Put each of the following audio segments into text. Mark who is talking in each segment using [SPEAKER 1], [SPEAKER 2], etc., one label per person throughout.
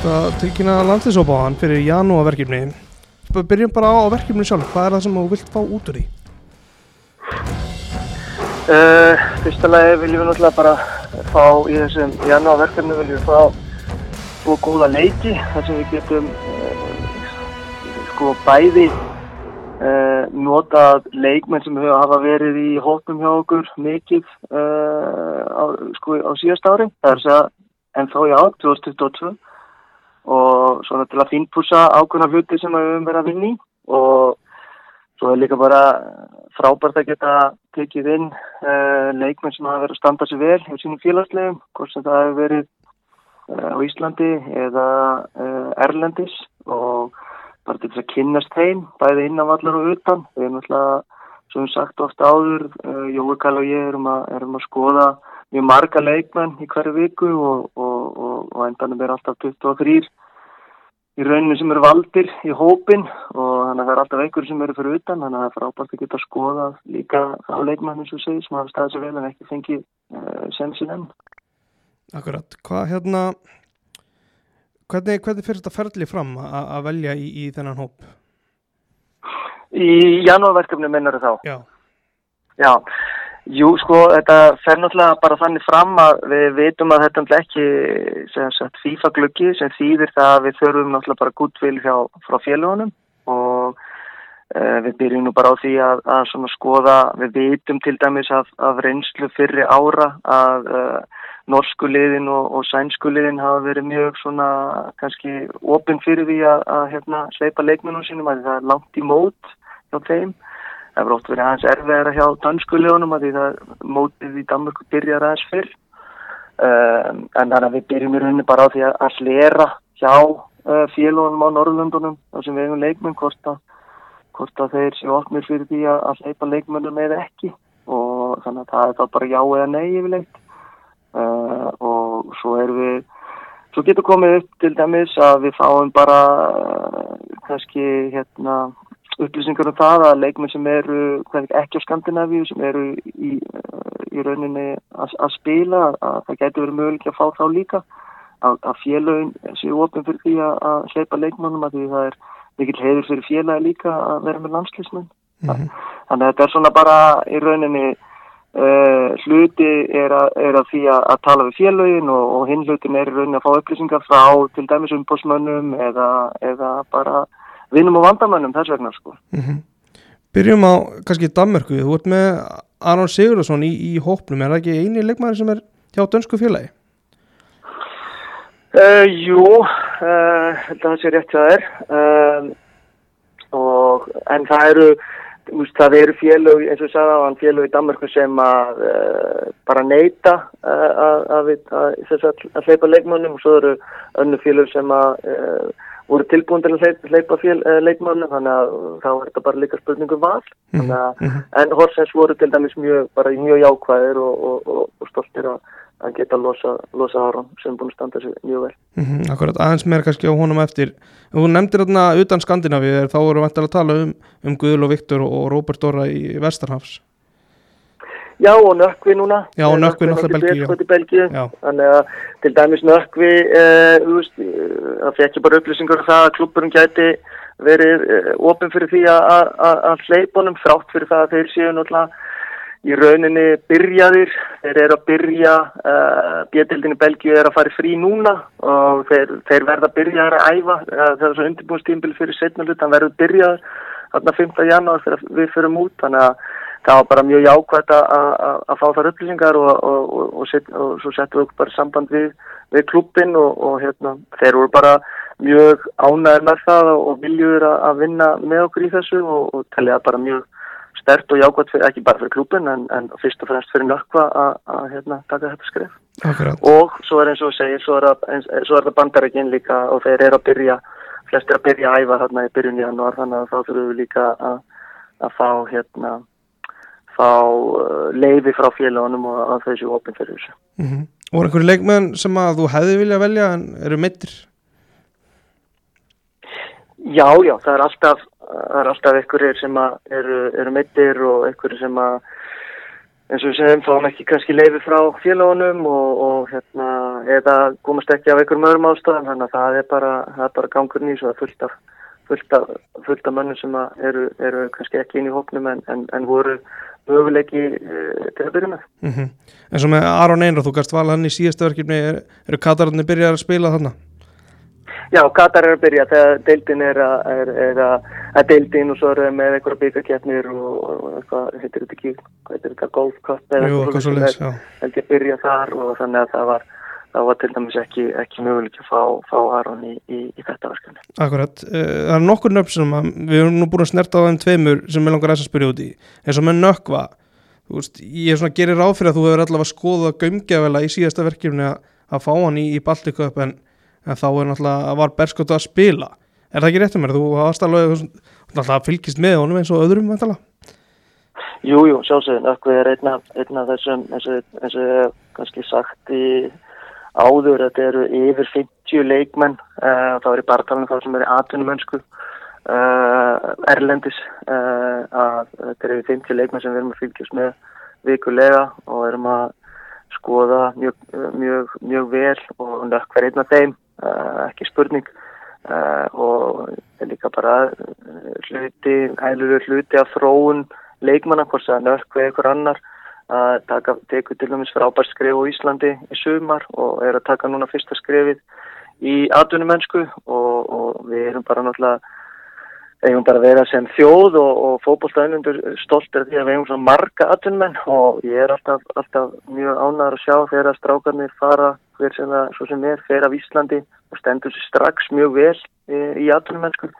[SPEAKER 1] Vorst að tilkynna landslýsópaðan fyrir janúarverkefni. Byrjum bara á verkefni sjálf. Hvað er það sem þú vilt fá út úr því?
[SPEAKER 2] Uh, fyrsta lagi viljum við náttúrulega bara fá í þessum janúarverkefni viljum við fá svo góða leiki þar sem við getum uh, sko bæði uh, notað leikmenn sem hafa verið í hóttum hjá okkur mikið á, sko, á síðast ári. Það er þess að ennþá í ár, 2022 og svona til að fínpúsa ákveðna hluti sem við höfum verið að vinni og svo er líka bara frábært að geta tekið inn uh, leikmenn sem hafa verið að standa sér vel hjá sínum félagslegum, hvort sem það hefur verið uh, á Íslandi eða uh, Erlendis og bara til þess að kynnast þeim, bæði innanvallar og utan. Við erum alltaf, sem við sagt ofta áður, Jói Kall og ég erum að, erum að skoða mjög marga leikmenn í hverju viku og, og, og, og endanum er alltaf 23 í rauninu sem eru valdir í hópin og þannig að það er alltaf einhverju sem eru fyrir utan þannig að það er frábært að geta skoða líka á leikmenn eins og segið sem hafa staðið sér vel en ekki fengið uh, sensin enn.
[SPEAKER 1] Akkurat, hvað hérna hvernig, hvernig fyrir þetta ferli fram að velja í, í þennan hóp?
[SPEAKER 2] Í janúarverkefni minnar þá?
[SPEAKER 1] Já.
[SPEAKER 2] Já, Jú, sko, þetta fer náttúrulega bara þannig fram að við veitum að þetta er ekki FIFA glöggi sem þýðir það að við þurfum náttúrulega bara gútvil frá félagunum og e, við byrjum nú bara á því að, að skoða, við veitum til dæmis af, af reynslu fyrri ára að e, norsku liðin og, og sænsku liðin hafa verið mjög svona kannski opinn fyrir því að, að hérna, sleipa leikmennum sínum að það er langt í mót hjá þeim það er ótt verið aðeins erfiðara hjá danskulegunum að því það mótið í Danmörku byrjar aðeins fyrr. Um, en þannig að við byrjum í rauninni bara á því að hlera hjá uh, félagunum á Norrlundunum þar sem við hefum leikmenn hvort að, hvort að þeir séu opnir fyrir því að, að leipa leikmennum eða ekki. Og þannig að það er þá bara já eða nei yfirleitt. Uh, og svo erum við Svo getur komið upp til dæmis að við fáum bara uh, kannski hérna upplýsingar um það að leikmenn sem eru ekki á Skandinavíu sem eru í, í rauninni að, að spila að það getur verið möguleik að fá þá líka að, að félagin séu ofin fyrir því að, að hleypa leikmennum að því það er mikill heiður fyrir félagi líka að vera með landslýsmenn mm -hmm. þannig að þetta er svona bara í rauninni uh, hluti er, er að því að tala við félagin og, og hinn hlutin er í rauninni að fá upplýsingar frá til dæmis umbósmönnum eða, eða bara vinum og vandamönnum þess vegna sko.
[SPEAKER 1] Mm -hmm. Byrjum á kannski Danmörku, þú ert með Aron Sigurðarsson í, í hópnum, er það ekki eini leikmæri sem er hjá dönsku félagi?
[SPEAKER 2] Uh, jú, uh, það sé rétt það er uh, og en það eru Úst, það eru félög, eins og ég sagði á hann, félög í Danmarku sem að uh, bara neyta uh, að, hleypa leikmannum og svo eru önnu félög sem að uh, voru tilbúin til að hleypa leikmannu þannig að þá er þetta bara líka spurningum val mm -hmm. en Horsens voru til dæmis mjög, mjög jákvæðir og, og, og, og stoltir að, að geta losa, losa Aron sem búin að standa sér mjög vel
[SPEAKER 1] mm -hmm. Akkurat, aðeins meir kannski á honum eftir þú nefndir þarna utan Skandinavíu þá voru við að tala um, um Guðl og Viktor og Róbert Dóra í Vestarhafs
[SPEAKER 2] Já og nökkvi núna.
[SPEAKER 1] Já og nökkvi náttúrulega
[SPEAKER 2] Belgíu. Þannig að til dæmis nökkvi, uh, það fekk bara upplýsingar um það að klubburum gæti verið uh, ofin fyrir því að hleypunum frátt fyrir það að þeir séu náttúrulega í rauninni byrjaðir. Þeir eru að byrja, uh, eh, bjöldildinni Belgíu er að fara frí núna og þeir, þeir verða að byrja að æfa. Það er svo undirbúinstímbil fyrir setna hlut, hann verður byrjað þarna 5. janúar þegar við förum út. Þannig að það var bara mjög jákvæmt að fá þar upplýsingar og, og, og, og set, svo settum við bara samband við, við klubbin og hérna, þeir voru bara mjög ánæður með það og viljur að vinna með okkur í þessu og telja bara mjög stert og jákvæmt fyrir, ekki bara fyrir klubbin en, en fyrst og fremst fyrir nökkva að hérna, taka þetta skrif
[SPEAKER 1] Akkurat.
[SPEAKER 2] og svo er eins og segir, svo er það bandarækinn líka og þeir eru að byrja flestir að byrja að æfa þarna í byrjun í januar þannig að þá þurfum við líka að, að fá hérna fá uh, leiði frá félagunum og að þessu opinn fyrir þessu.
[SPEAKER 1] Mm -hmm. Og einhverju leikmenn sem að þú hefði vilja velja en eru mittir?
[SPEAKER 2] Já, já, það er alltaf, það er alltaf einhverjir sem eru, eru mittir og einhverjir sem að eins og við segjum þá ekki kannski leiði frá félagunum og, og hérna eða komast ekki af einhverjum öðrum ástæðum þannig að það er bara, það er bara gangurinn í svo að fullt af, fullt af, fullt af mönnum sem eru, eru kannski ekki inn í hóknum en, en, en voru möguleiki uh, til að byrja með.
[SPEAKER 1] Mm -hmm. En svo með Aron Einra, þú gæst vala hann í síðastu verkefni, er, eru Katararnir byrjað að spila þarna?
[SPEAKER 2] Já, Katar er að byrja þegar deildin er að, er, er að, að deildin og svo er með einhverja byggakefnir og, eitthvað, heitir þetta ekki, hvað heitir þetta, golfkapp eða
[SPEAKER 1] eitthvað svo leys, já.
[SPEAKER 2] held ég byrja þar og þannig að það var, það var til dæmis ekki, ekki möguleik að fá, fá Aron í, í, í þetta verkefni.
[SPEAKER 1] Akkurat, uh, það er nokkur nöfn sem að, við erum nú búin að snerta á þeim tveimur sem við langar að spyrja út í, eins og með nökva, þú veist, ég er svona gerir ráð fyrir að þú hefur allavega skoðað gömgefela í síðasta verkefni að, að fá hann í, í Baltiköp en, en þá er náttúrulega, var Berskot að spila, er það ekki rétt um mér, þú hafast alveg, fylgist með honum eins og öðrum, vantala?
[SPEAKER 2] Jú, sjálfsögðin, Ökkvið er einn af, einn af þessum, eins og, eins og kannski sagt í áður, þetta eru yfir 50 leikmenn, uh, þá er í bartalunum þá sem er í atvinnumönsku, uh, Erlendis, uh, að þetta eru yfir 50 leikmenn sem við erum að fylgjast með vikulega og erum að skoða mjög, mjög, mjög vel og nökkver einn af þeim, ekki spurning. Og það er líka bara hluti, hægluður hluti af þróun leikmanna, hvort það er nörk við einhver annar að taka, teku til dæmis frábært skrif á Íslandi í sumar og er að taka núna fyrsta skrifið í atvinnumönsku og, og við erum bara náttúrulega eigum bara að vera sem þjóð og, og fókbólstæðinundur stoltir því að við eigum svona marga atvinnumenn og ég er alltaf, alltaf mjög ánæður að sjá þegar strákarnir fara hver sem það svo sem er, fer af Íslandi og stendur sér strax mjög vel í, í atvinnumennsku.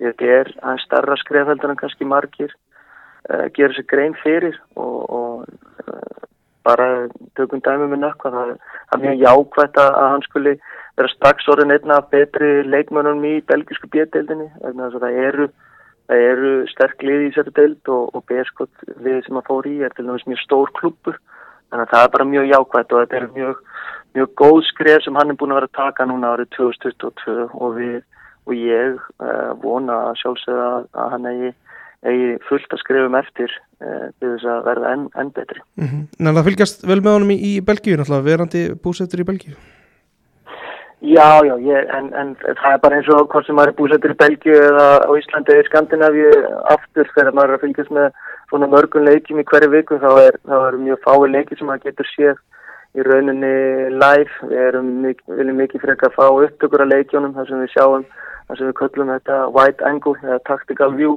[SPEAKER 2] Þetta er aðeins starra skrefheldur en kannski margir uh, gera sér grein fyrir og, og uh, bara tökum dæmi með nökk það er mjög jákvæmt að hann skuli vera strax orðin einna betri leikmönunum í belgisku bjöðdeildinni það eru, það eru sterk lið í sér deild og, og beskott við sem að fóri í er til dæmis mjög stór klubur þannig að það er bara mjög jákvæmt og þetta er mjög, mjög góð skref sem hann er búin að vera að taka núna árið 2022 og, við, og ég uh, vona sjálfsögða að, hann eigi eigi fullt að skrifum eftir uh, til þess að verða enn en betri.
[SPEAKER 1] Mm -hmm. Það fylgjast vel með honum í, í Belgíu náttúrulega, verandi búsettur í Belgíu?
[SPEAKER 2] Já, já, ég, en, en það er bara eins og hvort sem maður er búsettur í Belgíu eða á Íslandi eða Skandinavíu aftur þegar maður er að fylgjast með svona mörgun leikjum í hverju viku þá er, þá er mjög fái leiki sem maður getur séð í rauninni live. Við erum mik mikið frekar að fá upptökur að leikjónum þar sem við sjáum, þar sem við köllum þetta white angle eða tactical view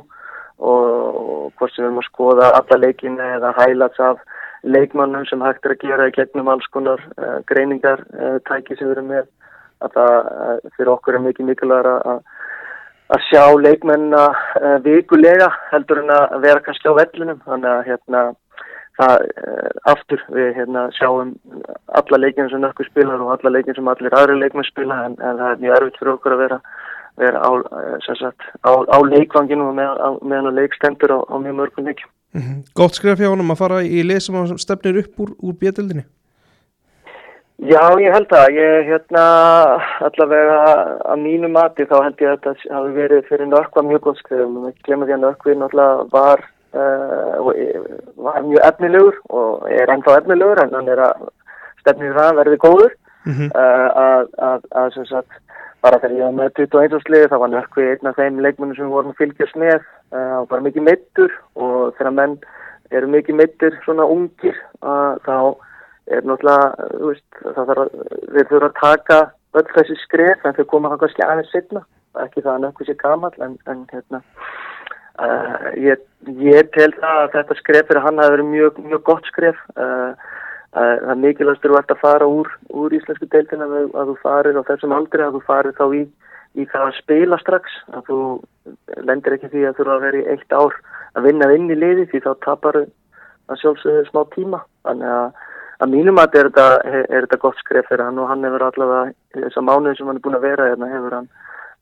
[SPEAKER 2] og, hvort sem við erum að skoða alla leikina eða highlights af leikmannum sem hægt er að gera í gegnum alls konar uh, greiningar uh, tæki sem við erum með að það fyrir okkur er mikið mikilvægur að, að sjá leikmennina uh, vikulega heldur en að vera kannski á vellunum þannig að hérna það uh, aftur við hérna sjáum alla leikinn sem nökkur spilar og alla leikinn sem allir aðri leikmenn spila en, en það er mjög erfitt fyrir okkur að vera vera á, sagt, á, á leikvanginu og meðan með leikstendur á, á mjög mörgum leikjum.
[SPEAKER 1] Mm -hmm. Gótt skref hjá honum að fara í lið sem stefnir upp úr, úr bjöldildinni?
[SPEAKER 2] Já, ég held það. Ég, hérna, allavega að mínu mati þá held ég að þetta hafi verið fyrir nörkva mjög góð skrifum. Við glemum því að nörkvið náttúrulega var, uh, var mjög efnilegur og er ennþá efnilegur en hann er að stefnir það verði góður. Mm -hmm. uh, að, að, að sem sagt, bara þegar ég var með 21. sliði þá var nörkvið einn af þeim leikmennum sem vorum að fylgjast með. Það uh, var mikið meittur og þegar menn eru mikið meittur svona ungir þá er náttúrulega, þú veist, það þarf að, við þurfum að taka öll þessi skref en þau koma hann kannski aðeins setna, ekki það að nökkur sé gammal en, en hérna, uh, ég, ég tel það að þetta skref fyrir hann hafi verið mjög, mjög gott skref, uh, uh, það er mikilvægst að fara úr, úr íslensku deildina að, að þú farir á þessum aldri, að þú farir þá í, í það að spila strax, að þú lendir ekki því að þú eru að vera í eitt ár að vinna inn í liði því þá tapar það sjálfsögðu smá tíma, þannig að að mínum að er þetta, er þetta gott skref fyrir hann og hann hefur allavega þess að mánuði sem hann er búin að vera hérna hefur hann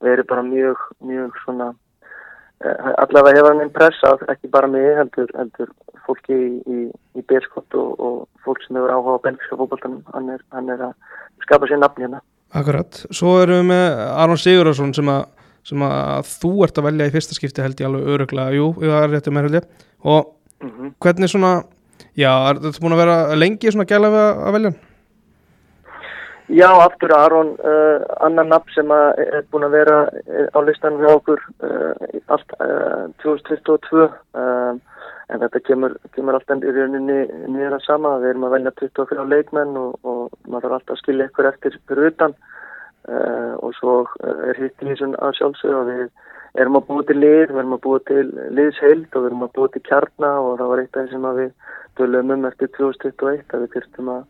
[SPEAKER 2] verið bara mjög, mjög svona allavega hefur hann impressað ekki bara mig heldur, heldur fólki í, í, í Berskott og, og fólk sem hefur áhuga á belgiska fólkváltanum hann, hann er að skapa sér nafn hérna.
[SPEAKER 1] Akkurat, svo erum við með Aron Sigurðarsson sem sem að þú ert að velja í fyrsta skipti held ég alveg öruglega, jú, ég var réttið með held ég. Og mm -hmm. hvernig svona Já, þetta er búin að vera lengi svona gæla að velja?
[SPEAKER 2] Já, aftur Aron, uh, annan nafn sem er búin að vera á listan við okkur allt uh, 2022 um, en þetta kemur, kemur alltaf í rauninni að sama, við erum að velja 24 leikmenn og, og maður þarf alltaf að skilja ykkur eftir fyrir utan og svo er hitt í þessum að sjálfsögðu og við erum að búa til lið, við erum að búa til liðsheild og við erum að búa til kjarna og það var eitt af því sem við dölum um eftir 2021 að við fyrstum að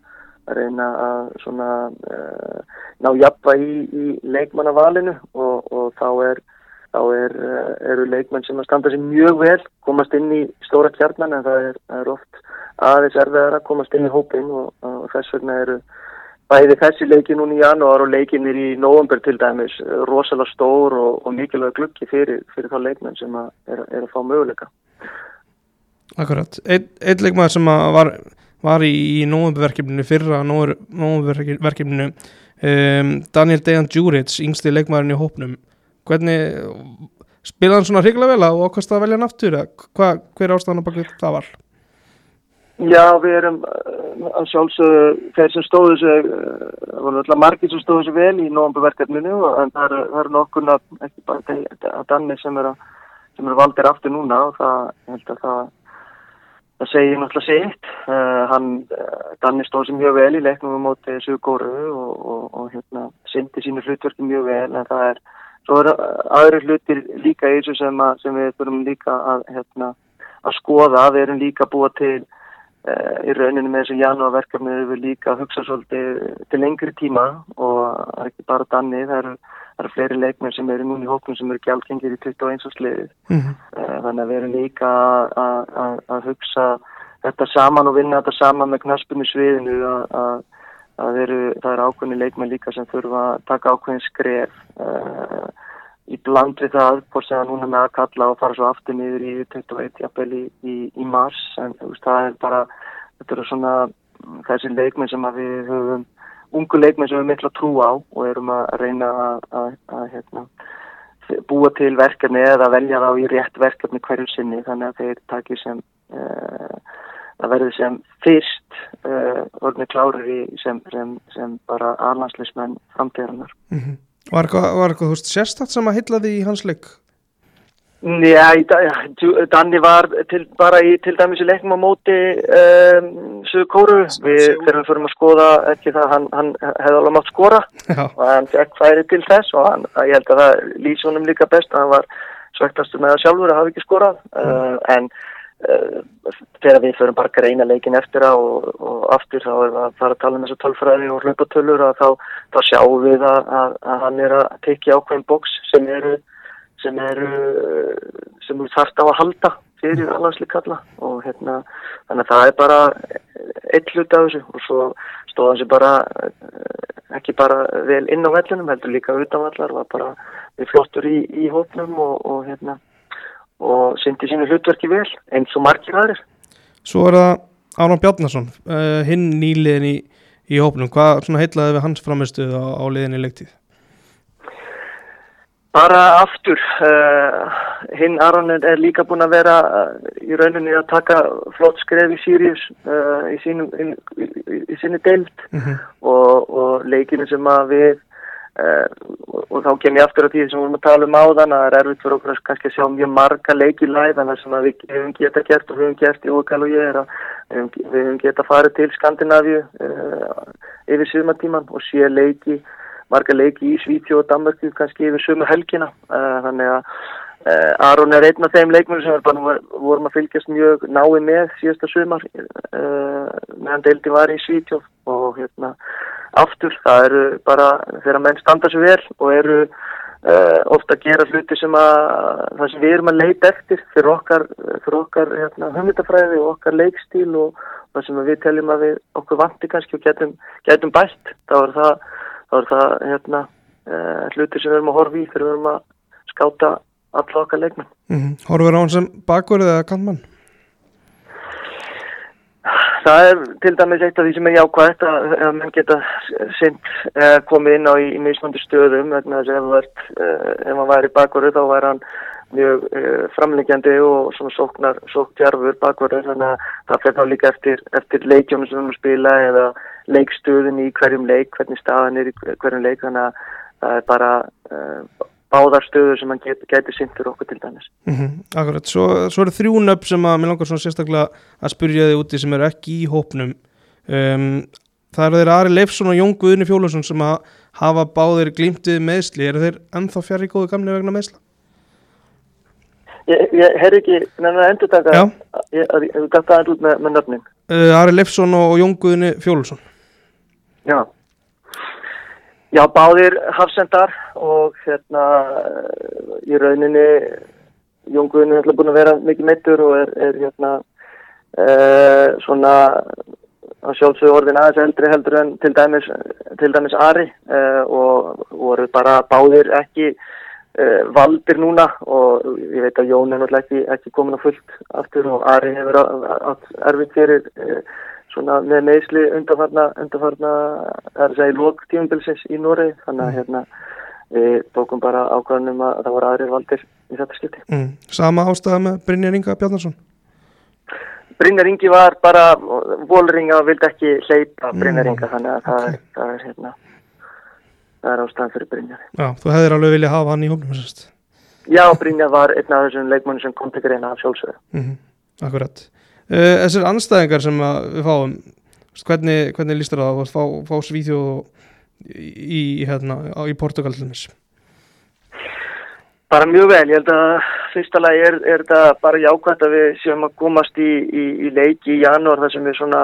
[SPEAKER 2] að reyna að svona uh, ná jafnva í, í leikmannavalinu og, og þá er þá er, uh, eru leikmann sem að standa sér mjög vel, komast inn í stóra kjarnan en það er, er oft aðeins erfiðar að komast inn í hópin og, og þess vegna eru bæði þessi leikin núna í janúar og leikinir í nógumber til dæmis rosalega stór og, og mikilvæg glukki fyrir, fyrir þá leikmenn sem að er að fá möguleika.
[SPEAKER 1] Akkurat, einn ein leikmann sem að var var í, í nógumverkefninu fyrra nógumverkefninu um, Daniel Dejan Djuric yngsti leikmæðurinn í hópnum hvernig spilaði hann svona hrigla vel og ákvæmst að velja hann aftur Hva, hver ástæðan á bakið það var?
[SPEAKER 2] Já, við erum uh, að sjálfsögðu þeir sem stóðu sig uh, það var alltaf margir sem stóðu sig vel í nógumverkefninu en það eru er nokkurna ekki bara að Danni sem er eru valdir aftur núna og það, ég held að það það segir náttúrulega sitt. Uh, hann, uh, Danni stóð sem mjög vel í leiknum á móti Sugóru og, og, og hérna, syndi sínu hlutverki mjög vel en það er, svo er aðri hlutir líka í þessu sem, sem við þurfum líka að, hérna, að skoða, við erum líka búa til í rauninu með þessu janúarverkefni við líka að hugsa svolítið til lengri tíma og það er ekki bara Danni, það eru það eru fleiri leikmenn sem eru núni í hóknum sem eru gjaldgengir í 21. sliði mm -hmm. þannig að við erum líka að hugsa þetta saman og vinna þetta saman með knaspinu sviðinu að það eru, ákveðni leikmenn líka sem þurfa að taka ákveðin skref uh, í bland við það hvort sem það núna með að kalla og fara svo aftur niður í 21. jafnvel í, í, í mars en veist, það er bara þetta eru svona þessi leikmenn sem við höfum ungu leikmenn sem við mikla trú á og erum að reyna að, að, að hérna, búa til verkefni eða velja þá í rétt verkefni hverju sinni þannig að þeir takir sem uh, að verði sem fyrst uh, orðinu klárir í sem, sem, sem bara alhansleismenn framtíðarinnar.
[SPEAKER 1] Mm -hmm. Var eitthvað sérstátt sem að hylla því í hans leik?
[SPEAKER 2] Já, Danni var til, bara í til dæmis í leiknum á móti um, Suðu Kóru við við fyrir að skoða ekki það hann, hann hefði alveg mátt skora Já. og hann fekk færi til þess og hann, ég held að það lýsi honum líka best hann var svektastur með það sjálfur að hafa ekki skorað mm. uh, en þegar við fyrir bara greina leikin eftir það og, og aftur þá er það að fara að tala um þessu tölfræði og hlöpatölur og þá, þá sjáum við að, að, að hann er að tekja ákveðin bóks sem eru sem eru sem eru þarft á að halda fyrir alhansleik kalla og hérna þannig að það er bara eitt hlut af þessu. Og svo stóða þessu bara ekki bara vel inn á vellunum heldur líka utan vallar var bara við flottur í, í hópnum og, og hérna og syndi sínu hlutverki vel eins og margir aðrir
[SPEAKER 1] Svo er það Áram Bjarnason uh, hinn nýliðin í, í hópnum hvað heitlaði við hans framistuð á, á liðinni leiktið?
[SPEAKER 2] Bara aftur, uh, hinn Aron er líka búin að vera uh, í rauninni að taka flott skref í Sirius í, sínum, in, í, í sínu deilt mm -hmm. og, og leikinu sem að við, og, og þá kem ég aftur á því sem við vorum að tala um áðan að það er erfitt fyrir okkur að kannski sjá mjög marga leikilæð en það sem við hefum geta gert og við hefum gert í Ókal og ég er að við hefum geta farið til Skandinavíu yfir síðumatíman og sé leiki marga leiki í Svíti og Danmarku kannski yfir sömu helgina. Uh, þannig að Aron er einn af þeim leikmur sem bara, vorum að fylgjast mjög nái með síðasta sömar uh, meðan deildi var í Svíti og hérna aftur það eru bara þegar menn standa sér vel og eru ofta að gera hluti sem að það sem við erum að leita eftir fyrir okkar, fyrir okkar hérna, höfmyndafræði og okkar leikstíl og það sem við teljum að við okkur vanti kannski og getum, getum bætt þá er það þá er það hérna, uh, hluti sem við erum að horfa í þegar við erum að skáta alla okkar leikmenn.
[SPEAKER 1] Mm -hmm. Horfur á hann sem bakverðið eða kantmann?
[SPEAKER 2] Það er til dæmis eitt af því sem er jákvægt að, að mann geta sint uh, komið inn á í, í mismandi stöðum vegna þess að ef, uh, ef hann væri bakverðið þá væri hann mjög uh, framlengjandi og svona sóknar, sóktjarfur bakverður þannig að það fyrir þá líka eftir, eftir leikjónu sem við spila eða leikstöðun í hverjum leik, hvernig staðan er í hverjum leik, þannig að það er bara uh, báðar stöður sem hann get, getur sintur okkur til dæmis.
[SPEAKER 1] Mm -hmm, akkurat, svo, svo eru þrjúnöpp sem að mér langar svona sérstaklega að spyrja þið úti sem eru ekki í hópnum. Um, það eru þeir Ari Leifsson og Jón Guðni Fjólusson sem að hafa báðir glýmtið meðsli. Eru þeir ennþá fjari góðu gamli vegna meðsla?
[SPEAKER 2] Ég, ég herr ekki, nefnir að endur taka, ég hef gætt aðeins út með, með nöfnin.
[SPEAKER 1] Uh, Ari Leifsson og Jón Guðni Fjólusson.
[SPEAKER 2] Já. Já, báðir hafsendar og hérna í rauninni Jón Guðni er búin að vera mikið meittur og er, er hérna uh, svona að sjálfsögðu orðin aðeins eldri heldur en til dæmis, til dæmis Ari uh, og voru bara báðir ekki Uh, valdir núna og ég veit að Jón er náttúrulega ekki, ekki komin að fullt aftur og Ari hefur erfitt fyrir uh, svona með meðsli undanfarna, undanfarna það er að segja lók tíumbilsins í Noregi þannig að hérna við tókum bara ákvæðanum að það voru aðrir valdir í þetta skipti.
[SPEAKER 1] Mm. Sama ástæða með Brynjar Inga Bjarnarsson?
[SPEAKER 2] Brynjar Ingi var bara volringa og vildi ekki hleypa Brynjar Inga mm. þannig að okay. það, er, það er hérna það er ástæðan fyrir Brynjar
[SPEAKER 1] Já, þú hefðir alveg viljað hafa hann í hófnum sérst.
[SPEAKER 2] Já, Brynjar var einn af þessum leikmanni sem kom til greina af sjálfsögðu
[SPEAKER 1] mm -hmm. Akkurat Þessir anstæðingar sem við fáum hvernig, hvernig lístur það? Að fá, fá Svíþjóð í, hérna, í Portugal til þess
[SPEAKER 2] Bara mjög vel, ég held að fyrsta lagi er, er þetta bara jákvæmt að við séum að komast í, í, í leiki í janúar þar sem við svona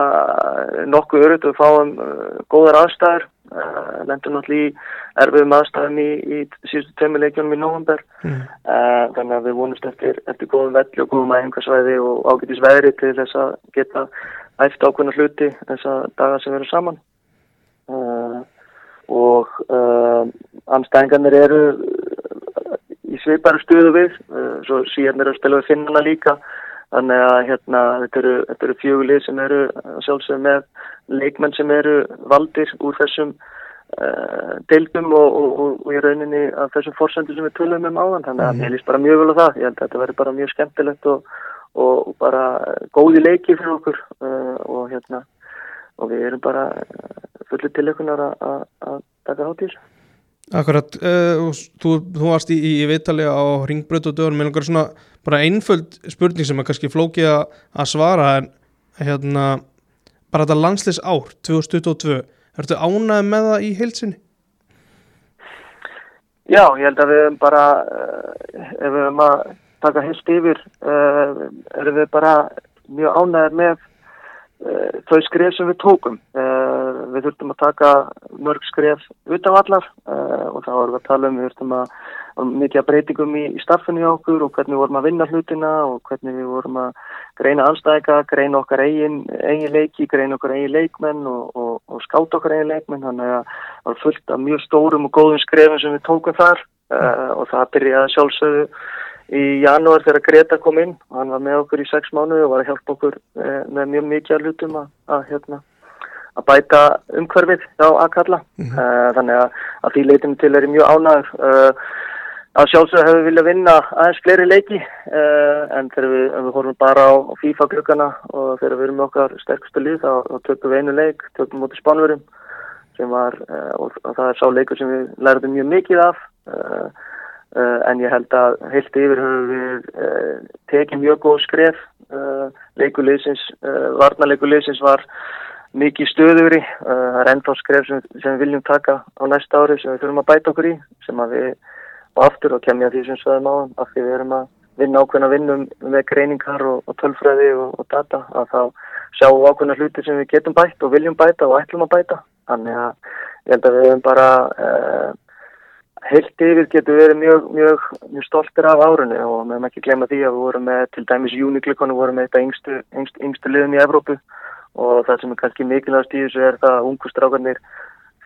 [SPEAKER 2] nokkuð öruð og fáum uh, góðar aðstæður Uh, lendur náttúrulega í erfiðum aðstæðum í, í síðustu tömuleikjónum í nógumber mm. uh, þannig að við vonumst eftir, eftir góðum velli og góðum æfingarsvæði og ágætis veðri til þess að geta æft ákveðna hluti þess að daga sem verður saman. Uh, og anstæðingarnir eru í sveiparu stuðu við. Svo síðan eru að spila við finnana líka þannig að hérna þetta eru, eru fjögulið sem eru sjálfsög með leikmenn sem eru valdir úr þessum uh, deildum og, og, og, og í rauninni af þessum fórsöndu sem við tölum um áðan. Þannig að mm. ég líst bara mjög vel á það. Ég held að þetta verður bara mjög skemmtilegt og bara góði leiki fyrir okkur uh, og hérna og við erum bara fullið til veginn að taka hátíð
[SPEAKER 1] Akkurat, uh, þú, þú varst í, í, í vitali á ringbröð og dögun með einhver svona bara einföld spurning sem er kannski flókið að svara en hérna bara þetta landsleis ár 2022, ertu ánæðið með það í heilsinni?
[SPEAKER 2] Já, ég held að við hefum bara uh, ef við hefum að taka heilt yfir uh, erum við bara mjög ánæðið með þau skref sem við tókum við þurftum að taka mörg skref utanvallar og þá erum við að tala um við þurftum að mikið breytingum í, í starfinu hjá okkur og hvernig við vorum að vinna hlutina og hvernig við vorum að greina anstæðika, greina okkar eigin, eigin leiki, greina okkar eigin leikmenn og, og, og skáta okkar eigin leikmenn. Þannig að það var fullt af mjög stórum og góðum skrefum sem við tókum þar uh, og það byrjaði sjálfsögðu í janúar þegar Greta kom inn og hann var með okkur í sex mánu og var að hjálpa okkur uh, með mjög mikið hlutum að, að hérna að bæta umhverfið á aðkalla mm -hmm. uh, þannig að, að því leitum til er mjög ánægur að sjálfsög hefur viljað vinna aðeins fleiri leiki uh, en þegar við, við horfum bara á, á FIFA klukkana og þegar við erum okkar sterkustu lið þá, þá tökum við einu leik, tökum við mútið spánverum sem var, uh, og, og það er sá leikur sem við lærðum mjög mikið af. Uh, en ég held að heilt yfir höfum við tekið mjög góð skref. Leikuleysins, varnaleikuleysins var mikið stöðuri, það er ennþá skref sem, sem við viljum taka á næsta ári sem við þurfum að bæta okkur í sem að við og aftur og kemja því sem sveðum á af því við erum að vinna ákveðna vinnum með greiningar og, og tölfræði og, og data að þá sjáum við ákveðna hluti sem við getum bætt og viljum bæta og ætlum að bæta. Þannig að ég held að við hefum bara eh, heilt yfir getum verið mjög, mjög, mjög stoltir af árunni og við hefum ekki glemað því að við vorum með til dæmis júniklikonu vorum með þetta yngstu, yngstu, yngstu liðum í Evrópu og það sem er kannski mikilvægast í þessu er það að ungustrákarnir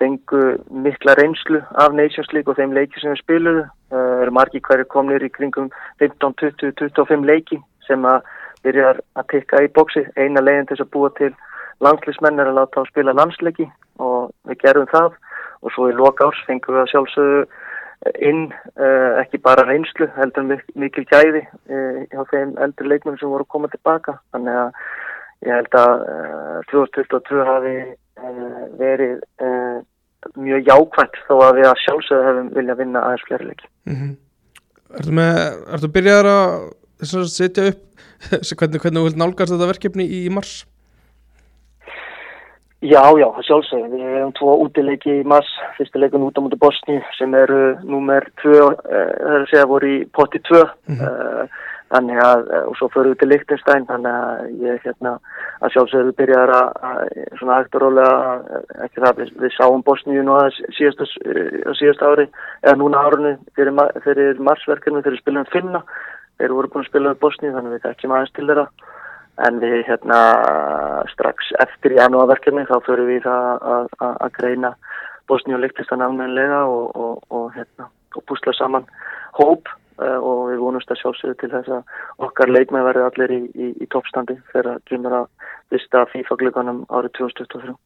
[SPEAKER 2] fengu mikla reynslu af Nations League og þeim leiki sem við spiluðu. Það uh, eru margi hverju komnir í kringum 15, 20, 25 leiki sem að byrja að tikka í bóksi. Eina leginn til þess að búa til landslismenn er að láta á spila landsleiki og við gerum það og svo í loka árs fengum við að sjálfsögðu inn uh, ekki bara reynslu heldur mikil gæði uh, hjá þeim eldri leikmenn sem voru að koma tilbaka. Þannig að ég held að uh, 2022 hafi verið mjög jákvæmt þó að við að sjálfsögðu hefum vilja vinna aðeins fleiri leiki.
[SPEAKER 1] Mm -hmm. Ertu með, ertu byrjaðar að setja upp hvernig, hvernig þú vilt nálgast þetta verkefni í mars?
[SPEAKER 2] Já, já, sjálfsögðu. Við hefum tvo útileiki í mars, fyrsta leikun út á mútu Bosni sem eru númer 2, það er að segja voru í potti 2 mm -hmm. þannig að, og svo förum við til Lichtenstein, þannig að ég hérna að sjálfsögðu byrjaðar að svona hægt og rólega, ekki það, við, við sáum Bosníu nú að síðasta, síðasta ári, eða núna árunni fyrir, fyrir marsverkefni, fyrir spilum finna, þeir voru búin að spila um Bosníu, þannig að við þekkjum aðeins til þeirra en við hérna strax eftir janúarverkefni þá fyrir við að, að, greina Bosníu og Lichtenstein almenlega og, og, og hérna og búsla saman hóp uh, og við vonumst að sjálfsögðu til þess að okkar leikmið verði allir í, í, í toppstandi þegar kemur að vista FIFA-glöganum árið 2023.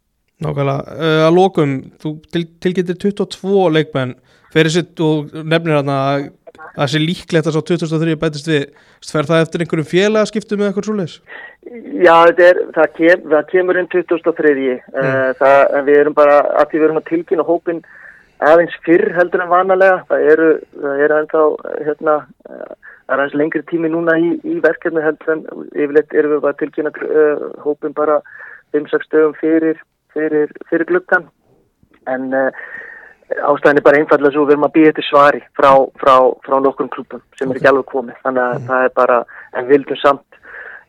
[SPEAKER 1] Nákvæmlega, uh, að lókum, þú til, tilgetur 22 leikmenn fyrir sitt og nefnir að það sé líklegt að svo 2003 bætist við fer það eftir einhverjum félagaskiptum eða eitthvað svoleiðis?
[SPEAKER 2] Já, er, það, kem, það kemur inn 2003 mm. það, við erum bara að því við erum að tilkynna hópin aðeins fyrr heldur en vanalega það eru, það eru ennþá hérna, það er aðeins lengri tími núna í, í verkefni heldur en yfirleitt erum við bara að tilkynna uh, hópin bara 5-6 stöðum fyrir, fyrir, fyrir glukkan en uh, ástæðin er bara einfallega svo við erum að býja þetta svari frá, frá, frá nokkrum klubum sem okay. er ekki alveg komið þannig að mm. það er bara, en vildum samt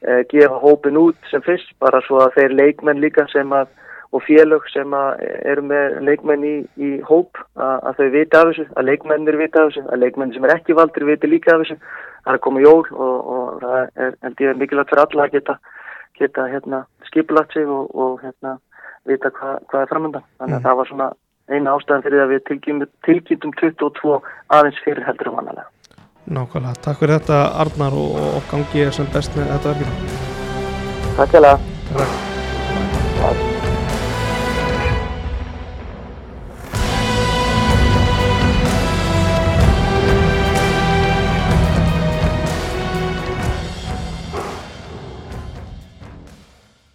[SPEAKER 2] uh, gefa hópin út sem fyrst bara svo að þeir leikmenn líka sem að og félög sem að eru með leikmenn í, í hóp að, að þau vita af þessu, að leikmennir vita af þessu að leikmenn sem er ekki valdur viti líka af þessu það er að koma jól og, og það er, er mikilvægt fyrir alla að geta, geta hérna, skipulagt sig og, og hérna, vita hva, hvað er framöndan þannig að mm. það var svona eina ástæðan fyrir að við tilkýtum 22 aðeins fyrir heldur og vanalega.
[SPEAKER 1] Nákvæmlega, takk fyrir þetta Arnar og, og gangi er sem best með þetta verkefni.
[SPEAKER 2] Takk fyrir það.